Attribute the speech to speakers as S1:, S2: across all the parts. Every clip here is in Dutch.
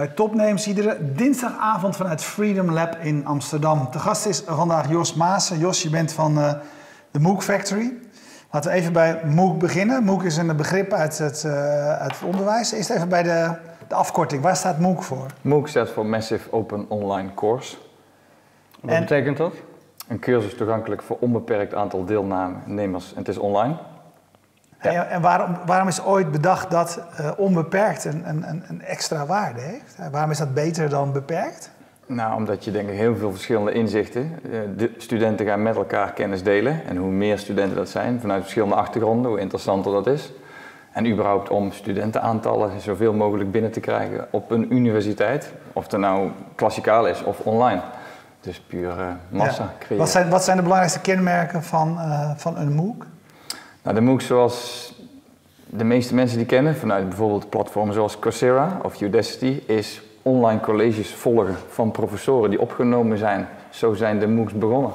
S1: Bij Topnames, iedere dinsdagavond vanuit Freedom Lab in Amsterdam. Te gast is vandaag Jos Maassen. Jos, je bent van uh, de MOOC Factory. Laten we even bij MOOC beginnen. MOOC is een begrip uit het, uh, uit het onderwijs. Eerst even bij de, de, afkorting. Waar staat MOOC voor?
S2: MOOC staat voor Massive Open Online Course.
S3: Wat en, betekent dat?
S2: Een cursus toegankelijk voor onbeperkt aantal deelnemers en het is online.
S1: Ja. En, waarom, waarom, is ooit bedacht dat uh, onbeperkt een, een, een, extra waarde heeft? Waarom is dat beter dan beperkt?
S2: Nou, omdat je denk ik heel veel verschillende inzichten. Eh, de studenten gaan met elkaar kennis delen. En hoe meer studenten dat zijn, vanuit verschillende achtergronden, hoe interessanter dat is. En überhaupt om studentenaantallen zoveel mogelijk binnen te krijgen op een universiteit. Of het nou klassikaal is of online. Dus puur uh, massa ja. creëren.
S1: Wat zijn, wat zijn de belangrijkste kenmerken van, uh, van een MOOC?
S2: Nou, de MOOC zoals de meeste mensen die kennen, vanuit bijvoorbeeld platformen zoals Coursera of Udacity, is online colleges volgen van professoren die opgenomen zijn. Zo zijn de MOOCs begonnen.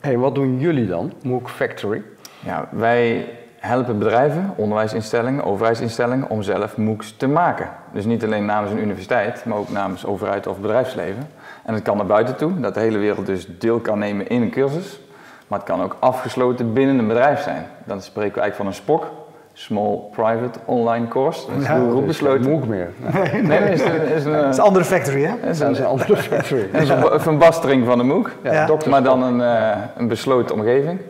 S3: Hey, wat doen jullie dan, MOOC Factory?
S2: Ja, wij helpen bedrijven, onderwijsinstellingen, overheidsinstellingen om zelf MOOCs te maken. Dus niet alleen namens een universiteit, maar ook namens overheid of bedrijfsleven. En het kan naar buiten toe, dat de hele wereld dus deel kan nemen in een cursus. Maar het kan ook afgesloten binnen een bedrijf zijn. Dan spreken we eigenlijk van een SPOC, Small Private Online Course.
S3: Dat is ja, goed besloten. MOOC meer.
S1: Nee, nee, is, een, is, een, is een andere factory, hè?
S2: Is
S3: een, een andere factory.
S2: is een verbastering van de MOOC, ja, maar dan een, uh, een besloten omgeving.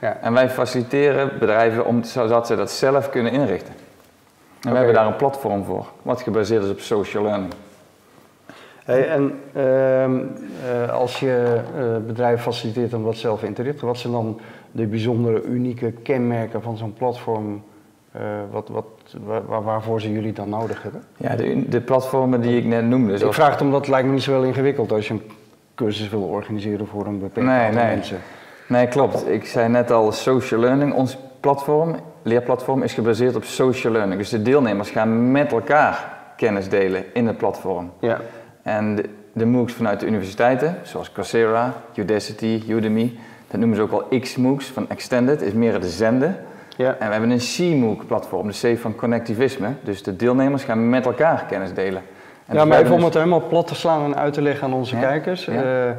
S2: Ja. En wij faciliteren bedrijven om, zodat ze dat zelf kunnen inrichten. En okay. we hebben daar een platform voor, wat gebaseerd is op social learning.
S3: Hey, en uh, als je uh, bedrijven faciliteert om dat zelf in te richten, wat zijn dan de bijzondere, unieke kenmerken van zo'n platform? Uh, wat, wat, waar, waarvoor ze jullie dan nodig hebben?
S2: Ja, de, de platformen die ik net noemde.
S3: Ik vraag het omdat het lijkt me niet zo wel ingewikkeld als je een cursus wil organiseren voor een beperkt
S2: nee,
S3: aantal
S2: nee.
S3: mensen.
S2: Nee, klopt. Ik zei net al, social learning, ons platform, leerplatform, is gebaseerd op social learning. Dus de deelnemers gaan met elkaar kennis delen in het platform.
S3: Ja.
S2: En de, MOOCs vanuit de universiteiten, zoals Coursera, Udacity, Udemy, dat noemen ze ook wel X-MOOCs van Extended, is meer de zenden.
S3: Ja.
S2: En we hebben een C-MOOC-platform, de C van connectivisme. Dus de deelnemers gaan met elkaar kennis delen. En
S3: ja, maar even om het helemaal plat te slaan en uit te leggen aan onze ja. kijkers. Ja. Uh,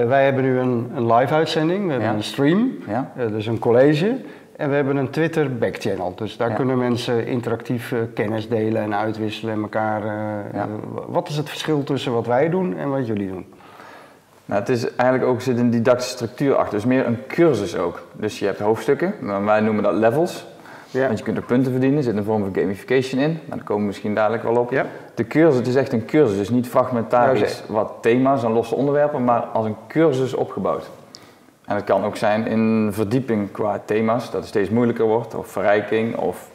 S3: uh, wij hebben nu een, een live-uitzending, we hebben een stream, uh, dus een college. En we hebben een Twitter backchannel. Dus daar ja. kunnen mensen interactief uh, kennis delen en uitwisselen en elkaar. Uh, ja. uh, wat is het verschil tussen wat wij doen en wat jullie doen?
S2: Nou, het is eigenlijk ook zit een didactische structuur achter. Dus meer een cursus ook. Dus je hebt hoofdstukken, maar wij noemen dat levels. Ja. Want je kunt er punten verdienen, er zit een vorm van gamification in. Maar daar komen we misschien dadelijk wel op.
S3: Ja.
S2: De cursus, het is echt een cursus, dus niet fragmentarisch wat thema's en losse onderwerpen, maar als een cursus opgebouwd. En het kan ook zijn in verdieping qua thema's, dat het steeds moeilijker wordt, of verrijking. Of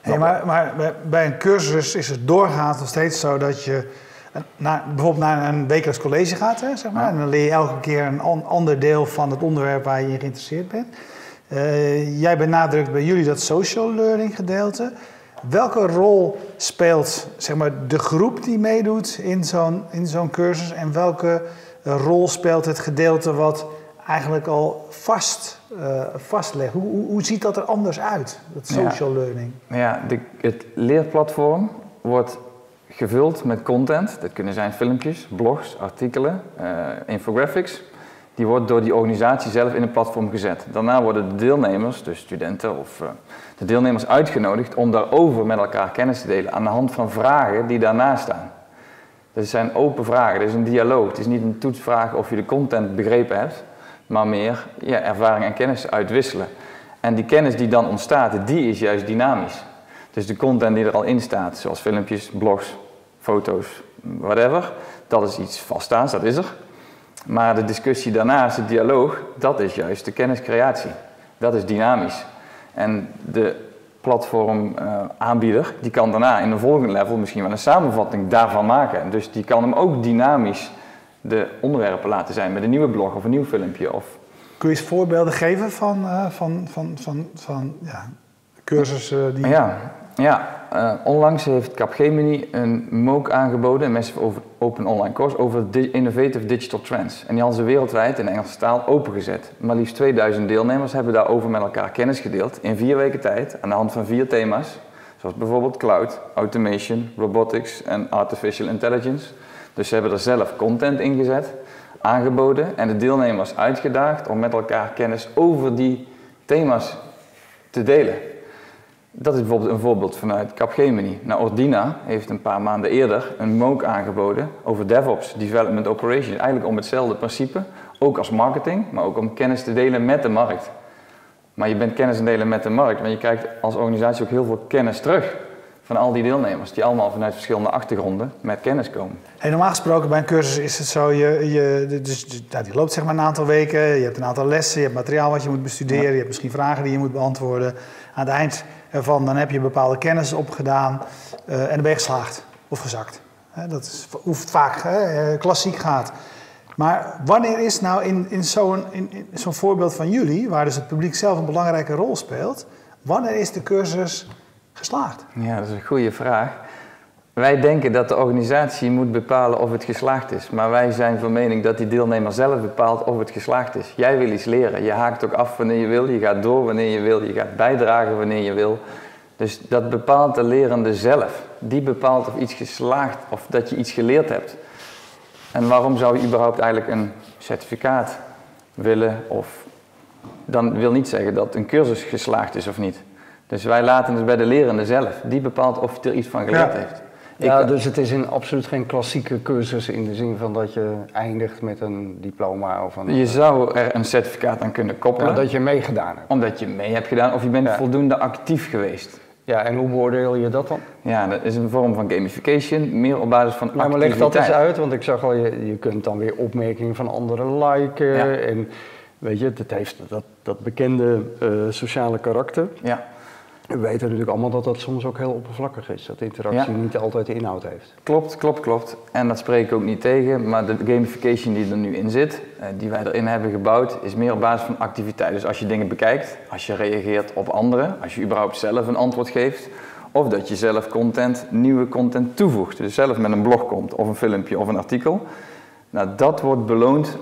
S1: hey, maar, maar bij een cursus is het doorgaans nog steeds zo dat je naar, bijvoorbeeld naar een wekelijks college gaat, hè, zeg maar, ja. en dan leer je elke keer een ander deel van het onderwerp waar je in geïnteresseerd bent. Uh, jij benadrukt bij jullie dat social learning gedeelte. Welke rol speelt zeg maar, de groep die meedoet in zo'n, in zo'n cursus en welke rol speelt het gedeelte wat eigenlijk al vast, uh, vastlegt. Hoe, hoe, hoe, ziet dat er anders uit, dat social
S2: ja.
S1: learning?
S2: Ja, de, het leerplatform wordt gevuld met content. Dat kunnen zijn filmpjes, blogs, artikelen, uh, infographics. Die wordt door die organisatie zelf in een platform gezet. Daarna worden de deelnemers, dus studenten of uh, de deelnemers uitgenodigd om daarover met elkaar kennis te delen aan de hand van vragen die daarnaast staan. Dat zijn open vragen, dat is een dialoog. Het is niet een toetsvraag of je de content begrepen hebt, maar meer ja, ervaring en kennis uitwisselen. En die kennis die dan ontstaat, die is juist dynamisch. Dus de content die er al in staat, zoals filmpjes, blogs, foto's, whatever, dat is iets vaststaans, dat is er. Maar de discussie daarnaast, de dialoog, dat is juist de kenniscreatie. Dat is dynamisch. En de platformaanbieder, uh, die kan daarna in een volgende level misschien wel een samenvatting daarvan maken. Dus die kan hem ook dynamisch de onderwerpen laten zijn met een nieuwe blog of een nieuw filmpje. Of...
S1: Kun je eens voorbeelden geven van, uh, van, van, van, van ja, cursussen die...
S2: Ja, ja. Uh, onlangs heeft Capgemini een MOOC aangeboden, een Massive Open Online Course, over di Innovative Digital Trends. En die hadden ze wereldwijd in Engelse taal opengezet. Maar liefst 2000 deelnemers hebben daarover met elkaar kennis gedeeld in vier weken tijd, aan de hand van vier thema's. Zoals bijvoorbeeld cloud, automation, robotics en artificial intelligence. Dus ze hebben er zelf content in gezet, aangeboden en de deelnemers uitgedaagd om met elkaar kennis over die thema's te delen. Dat is bijvoorbeeld een voorbeeld vanuit Capgemini. Nou, Ordina heeft een paar maanden eerder een MOOC aangeboden over DevOps, Development Operations. Eigenlijk om hetzelfde principe, ook als marketing, maar ook om kennis te delen met de markt. Maar je bent kennis aan delen met de markt, maar je krijgt als organisatie ook heel veel kennis terug van al die deelnemers, die allemaal vanuit verschillende achtergronden met kennis komen.
S1: Hey, normaal gesproken bij een cursus is het zo, je, je, dus, nou, die loopt zeg maar een aantal weken, je hebt een aantal lessen, je hebt materiaal wat je moet bestuderen, je hebt misschien vragen die je moet beantwoorden. Aan het eind ervan dan heb je bepaalde kennis opgedaan uh, en dan ben je geslaagd of gezakt. dat is hoe het vaak uh, klassiek gaat. Maar wanneer is nou in, in zo'n zo'n voorbeeld van jullie, waar dus het publiek zelf een belangrijke rol speelt, wanneer is de cursus geslaagd?
S2: Ja, dat is een goede vraag. Wij denken dat de organisatie moet bepalen of het geslaagd is. Maar wij zijn van mening dat die deelnemer zelf bepaalt of het geslaagd is. Jij wil iets leren. Je haakt ook af wanneer je wil. Je gaat door wanneer je wil. Je gaat bijdragen wanneer je wil. Dus dat bepaalt de lerende zelf. Die bepaalt of iets geslaagd of dat je iets geleerd hebt. En waarom zou je überhaupt eigenlijk een certificaat willen? Of dan wil niet zeggen dat een cursus geslaagd is of niet. Dus wij laten het bij de lerende zelf. Die bepaalt of hij er iets van geleerd heeft.
S3: Ja, dus het is in absoluut geen klassieke cursus in de zin van dat je eindigt met een diploma of een...
S2: Je zou er een certificaat aan kunnen koppelen.
S3: omdat je meegedaan hebt.
S2: Omdat je mee hebt gedaan of je bent voldoende actief geweest.
S3: Ja, en hoe beoordeel je dat dan?
S2: Ja, dat is een vorm van gamification, meer op basis van
S3: nou, maar leg dat eens uit, want ik zag al, je, je kunt dan weer opmerkingen van anderen liken. En weet je, het heeft dat, dat bekende uh, sociale karakter.
S2: Ja.
S3: We weten natuurlijk allemaal dat dat soms ook heel oppervlakkig is. Dat interactie niet altijd de inhoud heeft.
S2: Klopt, klopt, klopt. En dat spreek ik ook niet tegen. Maar de gamification die er nu in zit, eh, die wij erin hebben gebouwd, is meer op basis van activiteit. Dus als je dingen bekijkt, als je reageert op anderen, als je überhaupt zelf een antwoord geeft. Of dat je zelf content, nieuwe content toevoegt. Dus zelf met een blog komt, of een filmpje of een artikel. Nou, dat wordt beloond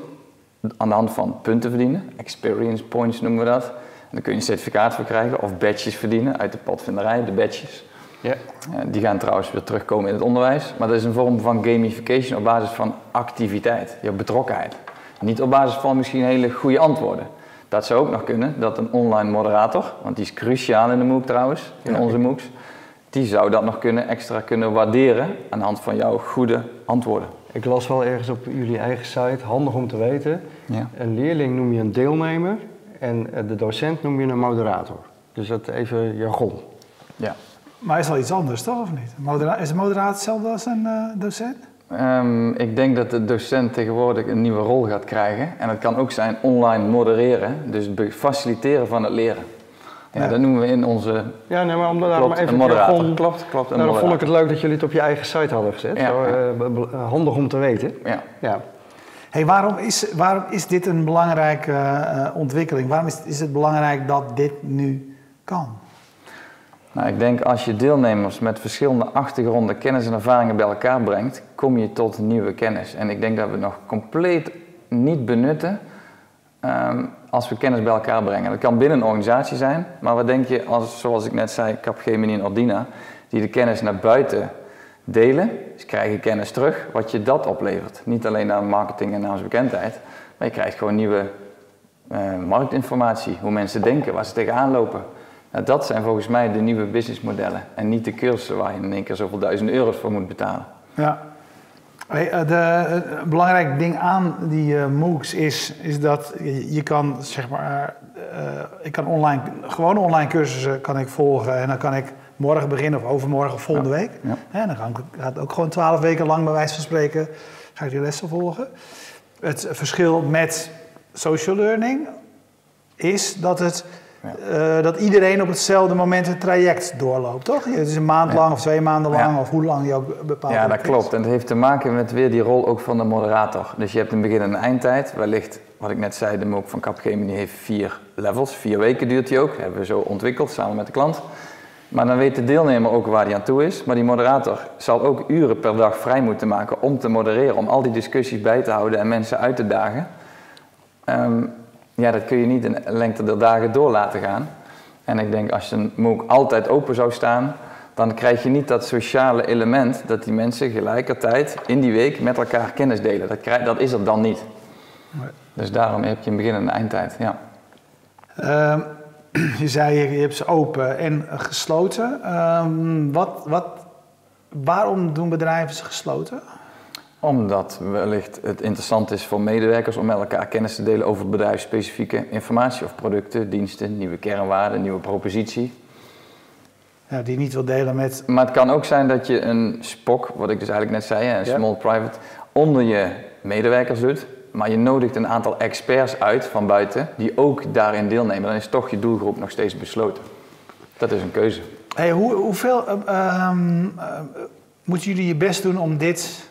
S2: aan de hand van punten verdienen. Experience points noemen we dat dan kun je een certificaat voor krijgen of badges verdienen uit de padvinderij, de badges. Ja. die gaan trouwens weer terugkomen in het onderwijs. Maar dat is een vorm van gamification op basis van activiteit, je betrokkenheid. Niet op basis van misschien hele goede antwoorden. Dat zou ook nog kunnen, dat een online moderator, want die is cruciaal in de MOOC trouwens, in onze MOOCs, die zou dat nog kunnen, extra kunnen waarderen aan de hand van jouw goede antwoorden.
S3: Ik las wel ergens op jullie eigen site, handig om te weten, ja. een leerling noem je een deelnemer en eh, de docent noem je een moderator. Dus dat even jargon.
S2: Ja.
S1: Maar is wel iets anders, toch, of niet? Modera is een moderator hetzelfde als een uh, docent?
S2: Um, ik denk dat de docent tegenwoordig een nieuwe rol gaat krijgen. En dat kan ook zijn online modereren, dus faciliteren van het leren. Ja, ja. dat noemen we in onze.
S3: Ja, nee, maar omdat klopt, even
S2: een moderator. Jargon, klopt, klopt.
S3: Een nou, dan vond ik het leuk dat jullie het op je eigen site hadden gezet. Ja, Zo, uh, handig om te weten.
S2: Ja.
S3: ja.
S1: Hey, waarom, is, waarom is dit een belangrijke uh, ontwikkeling? Waarom is, is het belangrijk dat dit nu kan?
S2: Nou, ik denk als je deelnemers met verschillende achtergronden, kennis en ervaringen bij elkaar brengt, kom je tot nieuwe kennis. En ik denk dat we nog compleet niet benutten um, als we kennis bij elkaar brengen. Dat kan binnen een organisatie zijn, maar wat denk je als, zoals ik net zei, Capgemini en Ordina, die de kennis naar buiten delen, dus krijg je kennis terug, wat je dat oplevert. Niet alleen naar marketing en naamsbekendheid, maar je krijgt gewoon nieuwe uh, marktinformatie, hoe mensen denken, waar ze tegenaan lopen. Nou, dat zijn volgens mij de nieuwe businessmodellen en niet de cursussen waar je in één keer zoveel duizenden euro's voor moet betalen.
S1: Ja. Uh, de, uh, belangrijk ding aan die uh, MOOCs is, is dat je, kan, zeg maar, ik kan online, gewoon online cursussen kan ik volgen en dan kan ik morgen beginnen of overmorgen of volgende week. En dan ga ik ook gewoon twaalf weken lang bij wijze van spreken ga ik die lessen volgen. Het verschil met social learning is dat, het, uh, dat iedereen op hetzelfde moment het traject doorloopt, toch? Het is een maand lang of twee maanden lang of hoe lang je ook bepaalt.
S2: Ja, dat klopt. En dat heeft te maken met weer die rol ook van de moderator. Dus je hebt een begin- en een eindtijd. Wellicht, wat ik net zei, de MOOC van Capgemini heeft vier levels. Vier weken duurt die ook. Dat hebben we zo ontwikkeld samen met de klant. Maar dan weet de deelnemer ook waar hij aan toe is. Maar die moderator zal ook uren per dag vrij moeten maken om te modereren, om al die discussies bij te houden en mensen uit te dagen. Ehm, ja, dat kun je niet in lengte der dagen door laten gaan. En ik denk als een MOOC altijd open zou staan, dan krijg je niet dat sociale element dat die mensen gelijkertijd in die week met elkaar kennis delen. Dat, krijg, dat is er dan niet. Dus daarom heb je een begin en een eindtijd. Ja.
S1: Ehm, je zei je hebt ze open en gesloten. Ehm, wat, wat, waarom doen bedrijven ze gesloten?
S2: Omdat wellicht het interessant is voor medewerkers om met elkaar kennis te delen over bedrijfsspecifieke informatie of producten, diensten, nieuwe kernwaarden, nieuwe propositie.
S1: Ja, die niet wil delen met.
S2: Maar het kan ook zijn dat je een SPOC, wat ik dus eigenlijk net zei, een small private, onder je medewerkers doet. Maar je nodigt een aantal experts uit van buiten die ook daarin deelnemen. Dan is toch je doelgroep nog steeds besloten. Dat is een keuze.
S1: Hey, hoe, hoeveel uh, moeten jullie je best doen om dit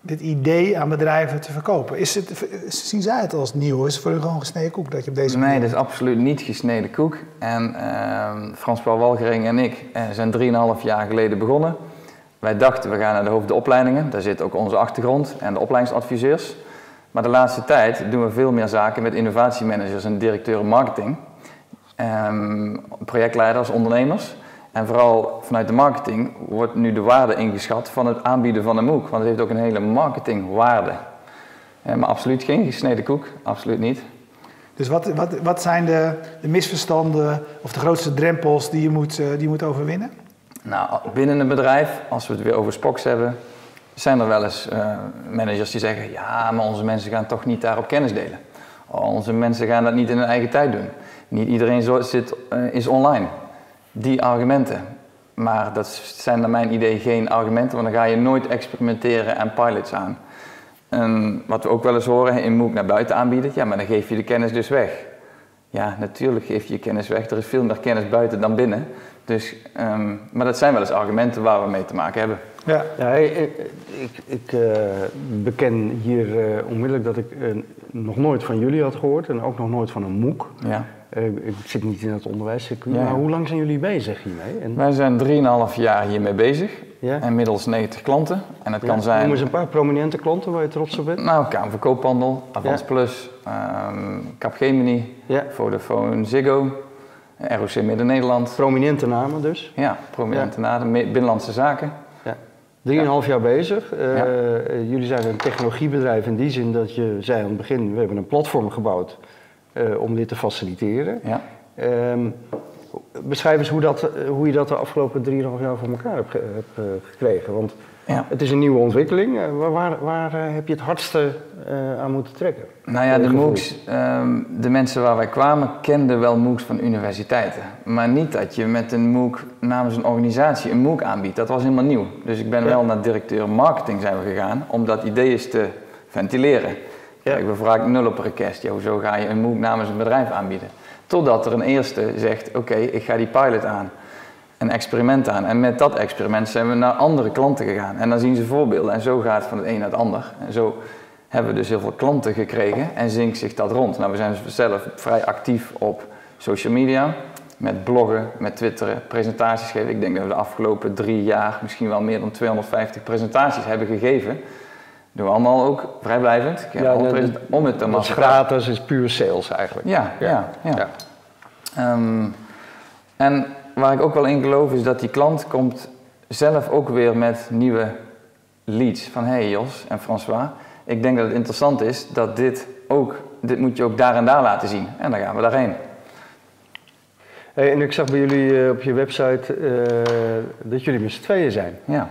S1: dit idee aan bedrijven te verkopen. Is het, zien zij het als nieuw? Is het voor hun gewoon gesneden koek dat je op deze
S2: manier... Nee, dat is absoluut niet gesneden koek. En uh, Frans-Paul Walgering en ik uh, zijn 3,5 jaar geleden begonnen. Wij dachten, we gaan naar de hoofdopleidingen. Daar zit ook onze achtergrond en de opleidingsadviseurs. Maar de laatste tijd doen we veel meer zaken met innovatiemanagers en directeuren marketing. Um, projectleiders, ondernemers. En vooral vanuit de marketing wordt nu de waarde ingeschat van het aanbieden van een MOOC. Want het heeft ook een hele marketingwaarde. Maar absoluut geen gesneden koek, absoluut niet.
S1: Dus wat, wat, wat zijn de, de misverstanden of de grootste drempels die je moet, uh, die je moet overwinnen?
S2: Nou, binnen een bedrijf, als we het weer over Spox hebben, zijn er wel eens uh, managers die zeggen: ja, maar onze mensen gaan toch niet daarop kennis delen. onze mensen gaan dat niet in hun eigen tijd doen. Niet iedereen zit, uh, is online die argumenten. Maar dat zijn naar mijn idee geen argumenten, want dan ga je nooit experimenteren en pilots aan. En wat we ook wel eens horen, in MOOC naar buiten aanbieden, ja, maar dan geef je de kennis dus weg. Ja, natuurlijk geef je je kennis weg. Er is veel meer kennis buiten dan binnen. Dus, um, maar dat zijn wel eens argumenten waar we mee te maken hebben.
S3: Ja, ja ik, ik, ik uh, beken hier uh, onmiddellijk dat ik uh, nog nooit van jullie had gehoord en ook nog nooit van een MOOC. Ja. Ik zit niet in het onderwijscircuit, ja. maar hoe lang zijn jullie bezig hiermee?
S2: En... Wij zijn 3,5 jaar hiermee bezig. Ja. Inmiddels 90 klanten. En het kan zijn...
S3: Noem eens een paar prominente klanten waar je trots op bent.
S2: Nou, Kamer Koophandel, Avans Plus, um, Capgemini, Vodafone, Ziggo, ROC Midden-Nederland.
S3: Prominente namen dus?
S2: Ja, prominente namen, binnenlandse zaken.
S3: Drieënhalf jaar bezig. Uh, jullie zijn een technologiebedrijf in die zin dat je zei aan het begin, we hebben een platform gebouwd uh, om dit te faciliteren. Ja. Um, beschrijf eens hoe, dat, hoe je dat de afgelopen 3,5 jaar voor elkaar hebt, hebt gekregen. Want ja. het is een nieuwe ontwikkeling. waar, waar heb je het hardste aan moeten trekken?
S2: Nou ja, de MOOCs, um, de mensen waar wij kwamen kenden wel MOOCs van universiteiten. Maar niet dat je met een MOOC namens een organisatie een MOOC aanbiedt. Dat was helemaal nieuw. Dus ik ben ja. wel naar directeur marketing zijn we gegaan om dat idee eens te ventileren. Ja. Kijk, we vragen nul op request. Ja, hoezo ga je een MOOC namens een bedrijf aanbieden? Totdat er een eerste zegt, oké, ik ga die pilot aan. Een experiment aan. En met dat experiment zijn we naar andere klanten gegaan. En dan zien ze voorbeelden. En zo gaat het van het een naar het ander. En zo hebben we dus heel veel klanten gekregen en zinkt zich dat rond. Nou, we zijn zelf vrij actief op social media. Met bloggen, met twitteren, presentaties geven. Ik denk dat we de afgelopen drie jaar misschien wel meer dan 250 presentaties hebben gegeven doen we allemaal ook vrijblijvend. Ja,
S3: om het te maken. gratis, is puur sales eigenlijk.
S2: Ja, ja. ja, ja. Um, en waar ik ook wel in geloof is dat die klant komt zelf ook weer met nieuwe leads. Van hey Jos en François, ik denk dat het interessant is dat dit ook, dit moet je ook daar en daar laten zien. En dan gaan we daarheen.
S3: Hey, en ik zag bij jullie uh, op je website uh, dat jullie met z'n tweeën zijn.
S2: Ja.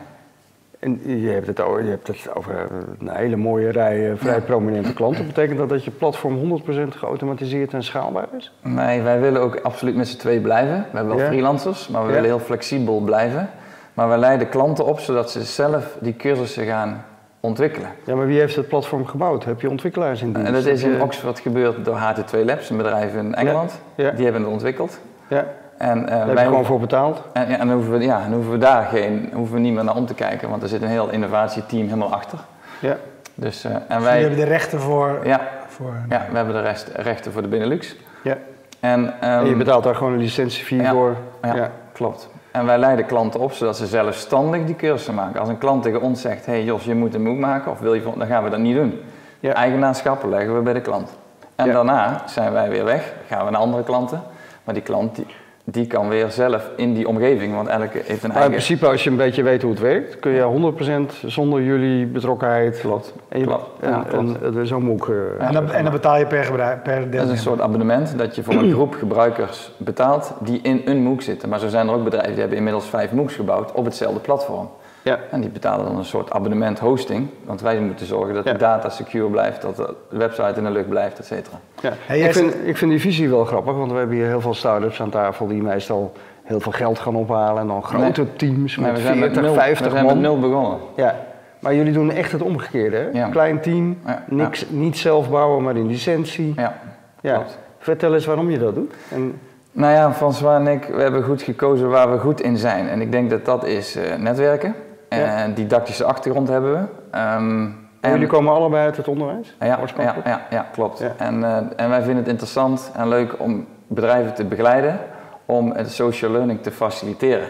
S3: En je hebt het over, je hebt het over een hele mooie rij vrij prominente klanten. Betekent dat dat je platform 100% geautomatiseerd en schaalbaar is?
S2: Nee, wij willen ook absoluut met z'n twee blijven. We hebben wel freelancers, maar we willen heel flexibel blijven. Maar we leiden klanten op zodat ze zelf die cursussen gaan ontwikkelen.
S3: Ja, maar wie heeft het platform gebouwd? Heb je ontwikkelaars in dienst?
S2: En dat is in Oxford gebeurd door HT2 Labs, een bedrijf in Engeland. Die hebben het ontwikkeld.
S3: Ja. En, uh, Daar wij gewoon voor betaald?
S2: En, ja, en dan hoeven we, ja, dan hoeven we daar geen, hoeven we niet meer naar om te kijken, want er zit een heel innovatieteam helemaal achter.
S3: Ja.
S2: Dus, uh, en
S1: dus wij, hebben de rechten voor...
S2: Ja, voor, ja we hebben de rest, rechten voor de Benelux.
S3: Ja. En, um, en je betaalt daar gewoon een licentiefee ja, voor?
S2: Ja, ja, klopt. En wij leiden klanten op zodat ze zelfstandig die cursussen maken. Als een klant tegen ons zegt, hey Jos, je moet een MOOC maken, of wil je, dan gaan we dat niet doen. Ja. Eigenaarschap leggen we bij de klant. En daarna zijn wij weer weg, gaan we naar andere klanten. Maar die klant die, die kan weer zelf in die omgeving, want elke heeft een
S3: maar
S2: eigen...
S3: in principe, als je een beetje weet hoe het werkt, kun je 100% zonder jullie betrokkenheid...
S2: Klopt,
S3: En, je,
S2: klopt.
S3: en,
S2: Ja, klopt.
S3: en, er zo'n MOOC... eh,
S1: En dan, en dan betaal je per, gebruik, per
S2: Dat is een soort abonnement dat je voor een groep gebruikers betaalt die in een MOOC zitten. Maar zo zijn er ook bedrijven die hebben inmiddels vijf MOOCs gebouwd op hetzelfde platform.
S3: Ja.
S2: En die betalen dan een soort abonnement hosting, want wij moeten zorgen dat
S3: Ja.
S2: de data secure blijft, dat de website in de lucht blijft, et cetera.
S3: Ja.
S1: Hey,
S3: ik, vind, ik vind die visie wel grappig, want we hebben hier heel veel start-ups aan tafel die meestal heel veel geld gaan ophalen en dan grote teams
S2: Maar
S3: met
S2: we zijn
S3: 40,
S2: met nul,
S3: 50
S2: we zijn
S3: man.
S2: met nul begonnen.
S3: Ja. Maar jullie doen echt het omgekeerde, hè?
S2: Ja.
S3: Klein team,
S2: Ja,
S3: niks, niet zelf bouwen, maar in licentie.
S2: Ja,
S3: Ja.
S2: klopt.
S3: Vertel eens waarom je dat doet. En,
S2: Nou ja, François en ik, we hebben goed gekozen waar we goed in zijn. En ik denk dat dat is eh, netwerken.
S3: Ja.
S2: En didactische achtergrond hebben we. Ehm, en-
S3: jullie komen allebei uit het onderwijs?
S2: Ja, ja, ja, ja klopt.
S3: Ja.
S2: En, eh, en wij vinden het interessant en leuk om bedrijven te begeleiden om het social learning te faciliteren.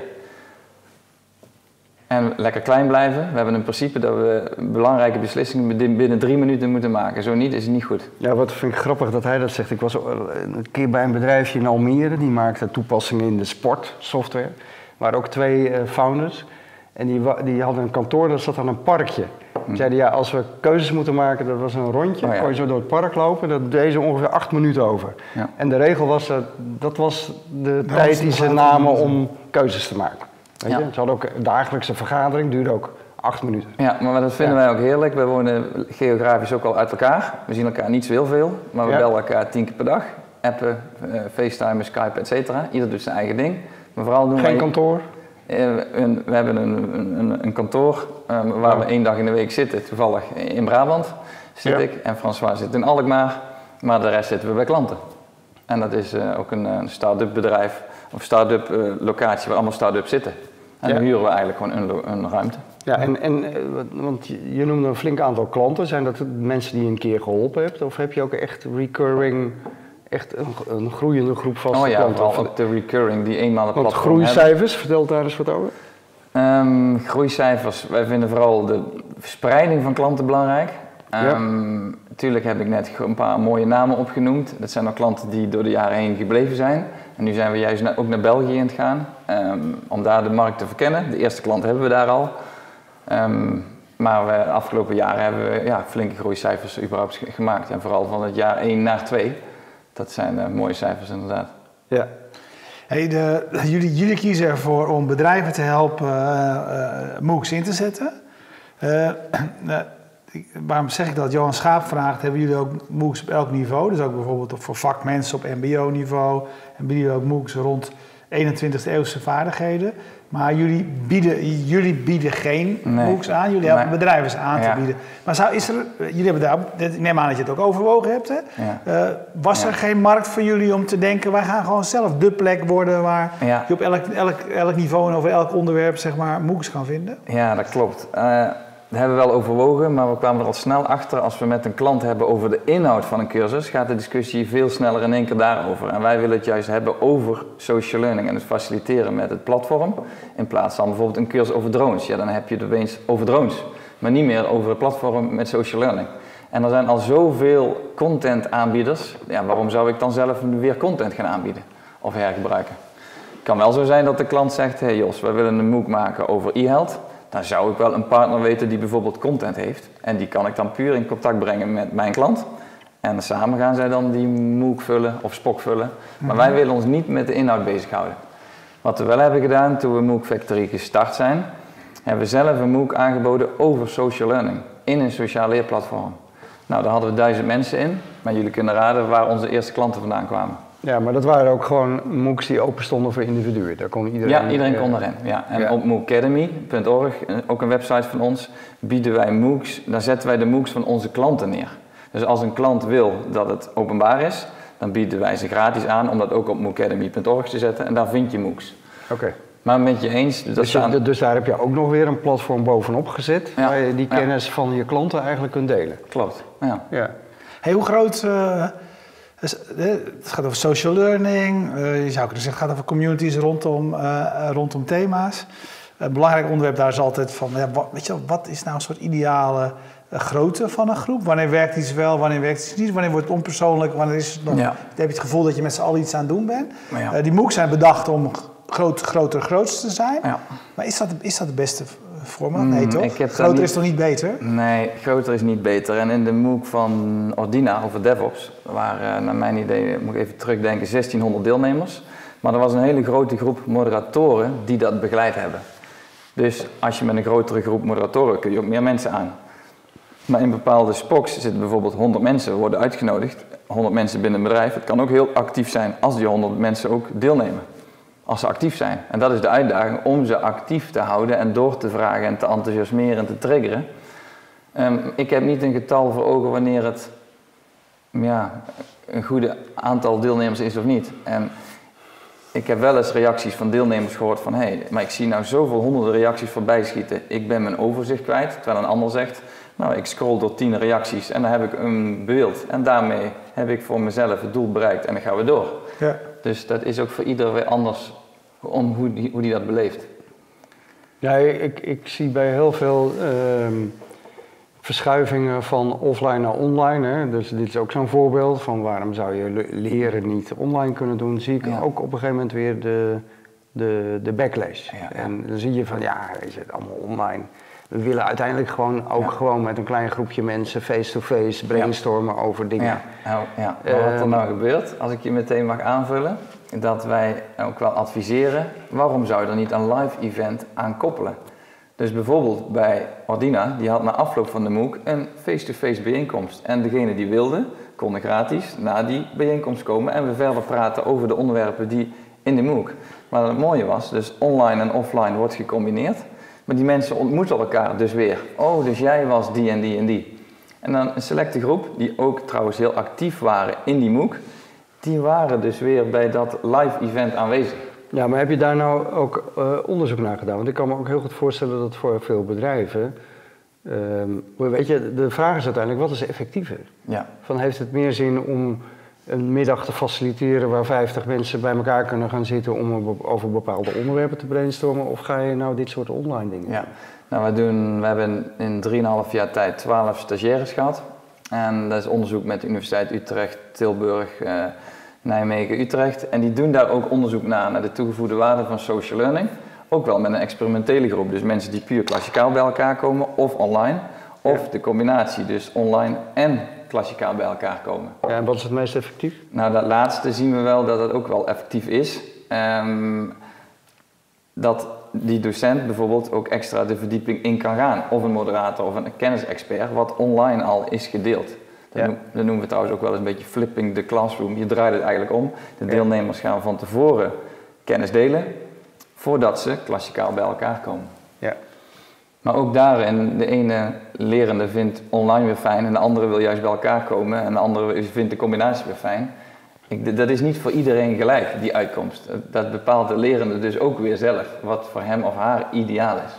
S2: En lekker klein blijven. We hebben een principe dat we belangrijke beslissingen binnen drie minuten moeten maken. Zo niet is het niet goed.
S3: Ja, wat vind ik grappig dat hij dat zegt. Ik was een keer bij een bedrijfje in Almere, die maakte toepassingen in de sportsoftware. Maar ook twee eh, founders. En die, die hadden een kantoor, dat zat aan een parkje. Die zeiden, ja, als we keuzes moeten maken, dat was een rondje.
S2: Oh ja.
S3: kon je zo door het park lopen, dat deden ze ongeveer acht minuten over.
S2: Ja.
S3: En de regel was, dat, dat was de tijd die ze namen om keuzes te maken. Weet
S2: Ja.
S3: je? Ze hadden ook een dagelijkse vergadering, duurde ook acht minuten.
S2: Ja, maar dat vinden wij ook heerlijk. We wonen geografisch ook al uit elkaar. We zien elkaar niet zo heel veel, maar we bellen elkaar tien keer per dag. Appen, eh, FaceTime, Skype, et cetera. Ieder doet zijn eigen ding. Maar vooral doen
S3: Geen
S2: wij...
S3: kantoor.
S2: Eh, een- we hebben een, een, een kantoor eh, waar we één dag in de week zitten. Toevallig in Brabant zit
S3: Ja.
S2: ik en François zit in Alkmaar. Maar de rest zitten we bij klanten. En dat is eh, ook een, een start-up bedrijf of start-up eh, locatie waar allemaal start-ups zitten. En
S3: Ja.
S2: dan huren we eigenlijk gewoon een, een ruimte.
S3: Ja, en, en eh, want je je noemde een flink aantal klanten. Zijn dat mensen die je een keer geholpen hebt? Of heb je ook echt recurring, echt een, een groeiende groep vaste
S2: oh ja,
S3: klanten? Of-
S2: ook de recurring die eenmaal het
S3: want
S2: platform hebben.
S3: groeicijfers, vertel daar eens wat over.
S2: Ehm, groeicijfers, wij vinden vooral de verspreiding van klanten belangrijk.
S3: Ja.
S2: Ehm, Natuurlijk heb ik net een paar mooie namen opgenoemd. Dat zijn ook klanten die door de jaren heen gebleven zijn. En nu zijn we juist ook naar België aan het gaan ehm, om daar de markt te verkennen. De eerste klant hebben we daar al. Maar we, de afgelopen jaren hebben we ja, flinke groeicijfers überhaupt ge- gemaakt. En vooral van het jaar 1 naar 2. Dat zijn eh, mooie cijfers inderdaad.
S3: Ja.
S1: Jullie, jullie kiezen ervoor om bedrijven te helpen eh, eh, MOOCs in te zetten. Waarom zeg ik dat? Johan Schaap vraagt, hebben jullie ook MOOCs op elk niveau? Dus ook bijvoorbeeld voor vakmensen op mbo-niveau. En bieden jullie ook MOOCs rond 21e eeuwse vaardigheden. Maar jullie bieden, jullie bieden geen
S2: Nee.
S1: MOOCs aan, jullie helpen
S2: Nee.
S1: bedrijven aan
S2: Ja.
S1: te bieden. Maar zou, is er, jullie hebben daar, ik neem aan dat je het ook overwogen hebt. Hè?
S2: Ja.
S1: Eh, was
S2: Ja.
S1: er geen markt voor jullie om te denken, wij gaan gewoon zelf de plek worden waar je op elk, elk, elk niveau en over elk onderwerp zeg maar MOOCs kan vinden?
S2: Ja, dat klopt. Eh, dat hebben we wel overwogen, maar we kwamen er al snel achter. Als we met een klant hebben over de inhoud van een cursus, gaat de discussie veel sneller in één keer daarover. En wij willen het juist hebben over social learning en het faciliteren met het platform. In plaats van bijvoorbeeld een cursus over drones. Ja, dan heb je het opeens over drones, maar niet meer over het platform met social learning. En er zijn al zoveel content aanbieders. Ja, waarom zou ik dan zelf weer content gaan aanbieden of hergebruiken? Het kan wel zo zijn dat de klant zegt: hey Jos, wij willen een MOOC maken over e-health. Dan zou ik wel een partner weten die bijvoorbeeld content heeft. En die kan ik dan puur in contact brengen met mijn klant. En samen gaan zij dan die MOOC vullen of SPOC vullen. Maar wij willen ons niet met de inhoud bezighouden. Wat we wel hebben gedaan toen we MOOC Factory gestart zijn, hebben we zelf een MOOC aangeboden over social learning in een sociaal leerplatform. Nou, daar hadden we duizend mensen in, maar jullie kunnen raden waar onze eerste klanten vandaan kwamen.
S3: Ja, maar dat waren ook gewoon MOOCs die open stonden voor individuen. Daar kon iedereen...
S2: Ja, iedereen
S3: eh,
S2: kon erin. Ja. En
S3: ja.
S2: op moocademy.org, eh, ook een website van ons, bieden wij MOOCs. Daar zetten wij de MOOCs van onze klanten neer. Dus als een klant wil dat het openbaar is, dan bieden wij ze gratis aan om dat ook op moocademy.org te zetten. En daar vind je MOOCs.
S3: Oké.
S2: Maar met je eens, dat
S3: Dus, je- dus daar heb je ook nog weer een platform bovenop gezet,
S2: Ja.
S3: waar je die
S2: Ja.
S3: kennis van je klanten eigenlijk kunt delen.
S2: Klopt, ja.
S3: Ja.
S1: Hey, hoe groot... eh, is- eh, het gaat over social learning, eh, je zou kunnen zeggen het gaat over communities rondom, eh, rondom thema's. Een belangrijk onderwerp daar is altijd van, ja, wat, weet je, wat is nou een soort ideale grootte van een groep? Wanneer werkt iets wel, wanneer werkt iets niet? Wanneer wordt het onpersoonlijk? Wanneer is het nog, heb je het gevoel dat je met z'n allen iets aan het doen bent? Ja. die MOOCs zijn bedacht om groot, groter, grootste te zijn. Maar is dat, is dat de beste format? Mm, nee, toch? groter is toch niet beter?
S2: Nee, groter is niet beter. En in de MOOC van Ordina over DevOps waren, naar mijn idee, moet ik even terugdenken, 1600 deelnemers. Maar er was een hele grote groep moderatoren die dat begeleid hebben. Dus als je met een grotere groep moderatoren kun je ook meer mensen aan. Maar in bepaalde spoks zitten bijvoorbeeld 100 mensen, worden uitgenodigd. 100 mensen binnen een bedrijf. Het kan ook heel actief zijn als die 100 mensen ook deelnemen. Als ze actief zijn. En dat is de uitdaging om ze actief te houden en door te vragen en te enthousiasmeren en te triggeren. Um, ik heb niet een getal voor ogen wanneer het ja, een goede aantal deelnemers is of niet. En ik heb wel eens reacties van deelnemers gehoord van hé, hey, maar ik zie nou zoveel honderden reacties voorbij schieten. Ik ben mijn overzicht kwijt. Terwijl een ander zegt, nou ik scroll door tien reacties en dan heb ik een beeld. En daarmee heb ik voor mezelf het doel bereikt en dan gaan we door. Ja. Dus dat is ook voor ieder weer anders om hoe die, hoe die dat beleeft.
S3: Ja, ik, ik zie bij heel veel ehm, verschuivingen van offline naar online. Hè. Dus dit is ook zo'n voorbeeld van waarom zou je leren niet online kunnen doen. Zie ik ook op een gegeven moment weer de, de, de backlash. En dan zie je van ja, is het allemaal online. We willen uiteindelijk gewoon ook gewoon met een klein groepje mensen face-to-face brainstormen over dingen. Ja,
S2: nou, ja. wat er ehm, nou gebeurt, als ik je meteen mag aanvullen, dat wij ook wel adviseren, waarom zou je er niet een live event aan koppelen? Dus bijvoorbeeld bij Ordina, die had na afloop van de MOOC een face-to-face bijeenkomst. En degene die wilde, konden gratis na die bijeenkomst komen en we verder praten over de onderwerpen die in de MOOC. Maar het mooie was, dus online en offline wordt gecombineerd. Maar die mensen ontmoeten elkaar dus weer. Oh, dus jij was die en die en die. En dan een selecte groep, die ook trouwens heel actief waren in die MOOC, die waren dus weer bij dat live event aanwezig.
S3: Ja, maar heb je daar nou ook uh, onderzoek naar gedaan? Want ik kan me ook heel goed voorstellen dat voor veel bedrijven. Uh, weet je, de vraag is uiteindelijk: wat is effectiever? Ja. Van heeft het meer zin om een middag te faciliteren waar 50 mensen bij elkaar kunnen gaan zitten om over bepaalde onderwerpen te brainstormen? Of ga je nou dit soort online dingen
S2: ja. Nou, we, doen, we hebben in 3,5 jaar tijd 12 stagiaires gehad. En dat is onderzoek met de Universiteit Utrecht, Tilburg, uh, Nijmegen, Utrecht. En die doen daar ook onderzoek naar, naar de toegevoegde waarde van social learning. Ook wel met een experimentele groep. Dus mensen die puur klassikaal bij elkaar komen of online. Of de combinatie, dus online en klassikaal bij elkaar komen.
S3: Ja, en wat is het meest effectief?
S2: Nou, dat laatste zien we wel dat het ook wel effectief is. Um, dat die docent bijvoorbeeld ook extra de verdieping in kan gaan. Of een moderator of een kennisexpert, wat online al is gedeeld. Dat, noemen we trouwens ook wel eens een beetje flipping the classroom. Je draait het eigenlijk om. De deelnemers gaan van tevoren kennis delen, voordat ze klassikaal bij elkaar komen. Maar ook daarin, de ene lerende vindt online weer fijn en de andere wil juist bij elkaar komen en de andere vindt de combinatie weer fijn. Ik, dat is niet voor iedereen gelijk, die uitkomst. Dat bepaalt de lerende dus ook weer zelf, wat voor hem of haar ideaal is.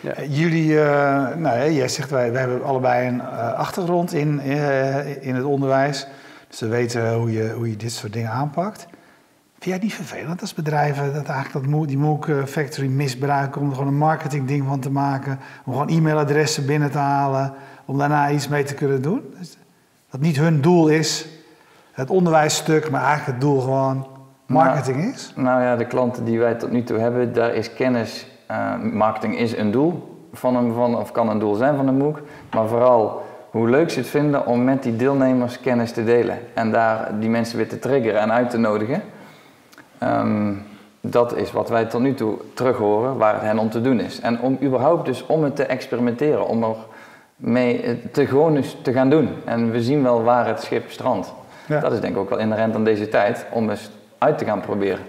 S1: Ja. Jullie, uh, nou, jij zegt wij, wij hebben allebei een uh, achtergrond in, uh, in het onderwijs. Dus we weten hoe je, hoe je dit soort dingen aanpakt. Vind jij niet vervelend als bedrijven dat eigenlijk dat, die MOOC Factory misbruiken om er gewoon een marketingding van te maken, om gewoon e-mailadressen binnen te halen, om daarna iets mee te kunnen doen? Dat niet hun doel is het onderwijsstuk, maar eigenlijk het doel gewoon marketing
S2: nou,
S1: is?
S2: Nou ja, de klanten die wij tot nu toe hebben, daar is kennis, uh, marketing is een doel van een, van, of kan een doel zijn van een MOOC, maar vooral hoe leuk ze het vinden om met die deelnemers kennis te delen en daar die mensen weer te triggeren en uit te nodigen. Ehm, dat is wat wij tot nu toe terug horen waar het hen om te doen is. En om überhaupt dus om het te experimenteren, om er mee te gewoon eens te gaan doen. En we zien wel waar het schip strandt. Dat is denk ik ook wel inherent aan deze tijd, om eens uit te gaan proberen.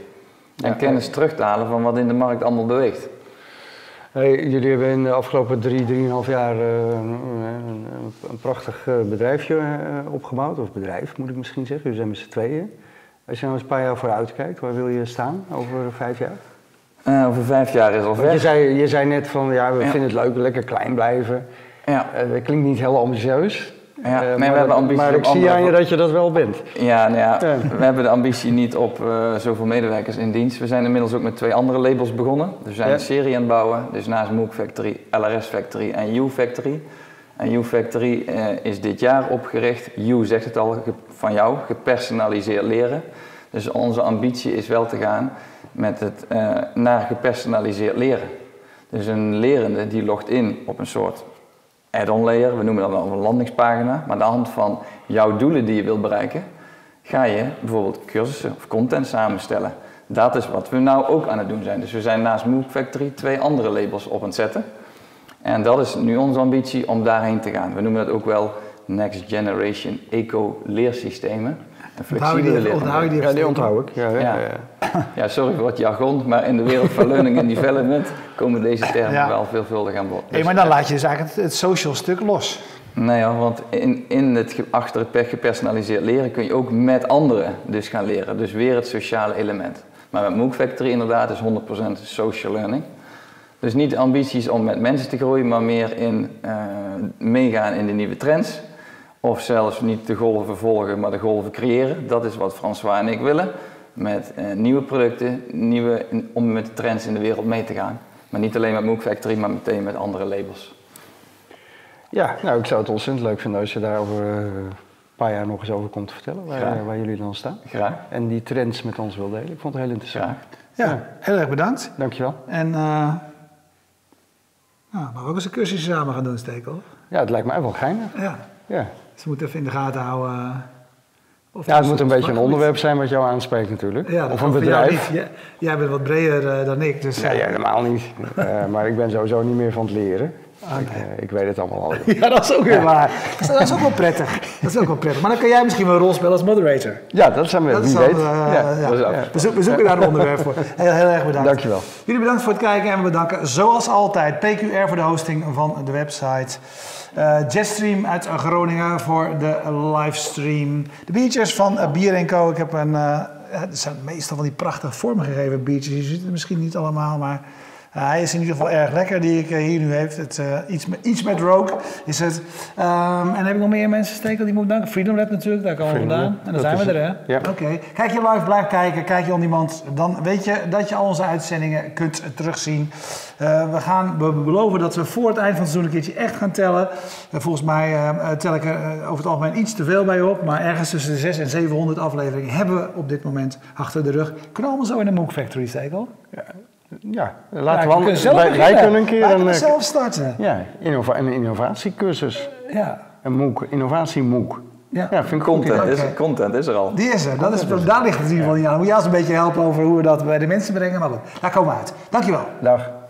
S2: En kennis terug te halen van wat in de markt allemaal beweegt.
S3: Hey, jullie hebben in de afgelopen drie, drieënhalf jaar uh, een, een, prachtig uh, bedrijfje uh, opgebouwd. Of bedrijf moet ik misschien zeggen. Jullie zijn met z'n tweeën. Als je nou eens een paar jaar vooruit kijkt, waar wil je staan over vijf jaar?
S2: over vijf jaar is al ver.
S3: Je zei, je zei net van, ja, we vinden het leuk, lekker klein blijven. Ja. dat klinkt niet heel ambitieus. Ja, uh, maar, we hebben ambitie maar ik zie aan je dat je dat wel bent.
S2: Ja, nou ja, we hebben de ambitie niet op zoveel medewerkers in dienst. We zijn inmiddels ook met twee andere labels begonnen. Dus we zijn een serie aan het bouwen. Dus naast MOOC Factory, LRS Factory en U Factory. En U-Factory is dit jaar opgericht. U zegt het al van jou, gepersonaliseerd leren. Dus onze ambitie is wel te gaan met het naar gepersonaliseerd leren. Dus een lerende die logt in op een soort add-on layer, we noemen dat wel een landingspagina, maar aan de hand van jouw doelen die je wilt bereiken, ga je bijvoorbeeld cursussen of content samenstellen. Dat is wat we nou ook aan het doen zijn. Dus we zijn naast MOOC Factory twee andere labels op het zetten. En dat is nu onze ambitie om daarheen te gaan. We noemen dat ook wel Next Generation Eco-leersystemen.
S1: Flexibele onthoud je die?
S3: Ja, die onthoud ik.
S2: Ja, ja. ja, sorry voor het jargon, maar in de wereld van learning and development komen deze termen wel veelvuldig aan bod.
S1: Dus, maar dan laat je dus eigenlijk het, social stuk los.
S2: Nee, ja, want in, in het, achter het gepersonaliseerd leren kun je ook met anderen dus gaan leren. Dus weer het sociale element. Maar met MOOC Factory inderdaad is 100% social learning. Dus niet ambities om met mensen te groeien, maar meer in uh, meegaan in de nieuwe trends. Of zelfs niet de golven volgen, maar de golven creëren. Dat is wat François en ik willen. Met uh, nieuwe producten, nieuwe, om met de trends in de wereld mee te gaan. Maar niet alleen met MOOC Factory, maar meteen met andere labels.
S3: Ja, nou ik zou het ontzettend leuk vinden als je daar over uh, een paar jaar nog eens over komt te vertellen. Waar, waar, jullie dan staan.
S2: Graag.
S3: En die trends met ons wil delen. Ik vond het heel interessant. Graag.
S1: Ja, heel erg bedankt.
S3: Dankjewel.
S1: En uh, nou, maar ook eens een cursus samen gaan doen, Stekel.
S3: Ja, het lijkt mij wel geinig.
S1: Ja. ja. Ze moeten even in de gaten houden. Eh,
S3: of ja, het moet een beetje een onderwerp zijn wat jou aanspreekt natuurlijk. Ja, of een bedrijf.
S1: Jij, jij, bent wat breder uh, dan ik. Dus,
S3: ja, ja, helemaal niet. uh, maar ik ben sowieso niet meer van het leren. Ik, uh, ik, weet het allemaal al.
S1: ja, dat is ook weer waar. Dat is ook wel prettig. Dat is ook wel prettig. Maar dan kan jij misschien wel een rol spelen als moderator.
S3: Ja, dat zijn we. Dat wie weet. ja,
S1: ja. We, zoeken daar een onderwerp voor. Heel, heel erg bedankt.
S3: Dankjewel.
S1: Jullie bedankt voor het kijken en we bedanken zoals altijd PQR voor de hosting van de website. Uh, Jetstream uit Groningen voor de livestream. De biertjes van uh, Bier Co. Ik heb een, uh, het zijn meestal van die prachtig vormgegeven biertjes. Je ziet het misschien niet allemaal, maar uh, hij is in ieder geval erg lekker die ik hier nu heeft. Het, uh, iets, met, iets met Rogue is het. Um, en heb ik nog meer mensen steken die moet bedanken? Freedom Lab natuurlijk, daar komen we vandaan. En dan zijn we er, hè? Ja. Oké. Okay. Kijk je live, blijf kijken. Kijk je on demand. Dan weet je dat je al onze uitzendingen kunt terugzien. Uh, we, gaan, we beloven dat we voor het eind van het seizoen een keertje echt gaan tellen. volgens mij tel ik er over het algemeen iets te veel bij op. Maar ergens tussen de 600 en 700 afleveringen hebben we op dit moment achter de rug. Kunnen we allemaal zo in de Mook Factory steken?
S3: Ja. Ja, laten ja, we kunnen zelf wij, wij, kunnen een keer
S1: een, eh, zelf starten.
S3: Ja, innova een innovatiecursus.
S1: Ja.
S3: Een MOOC, innovatie MOOC.
S2: Ja, ja vind content, okay. is, content is er al.
S1: Die is er, dat is, daar ligt het in ieder geval niet aan. Moet je ons een beetje helpen over hoe we dat bij de mensen brengen, maar goed, daar komen we uit. Dankjewel.
S3: Dag.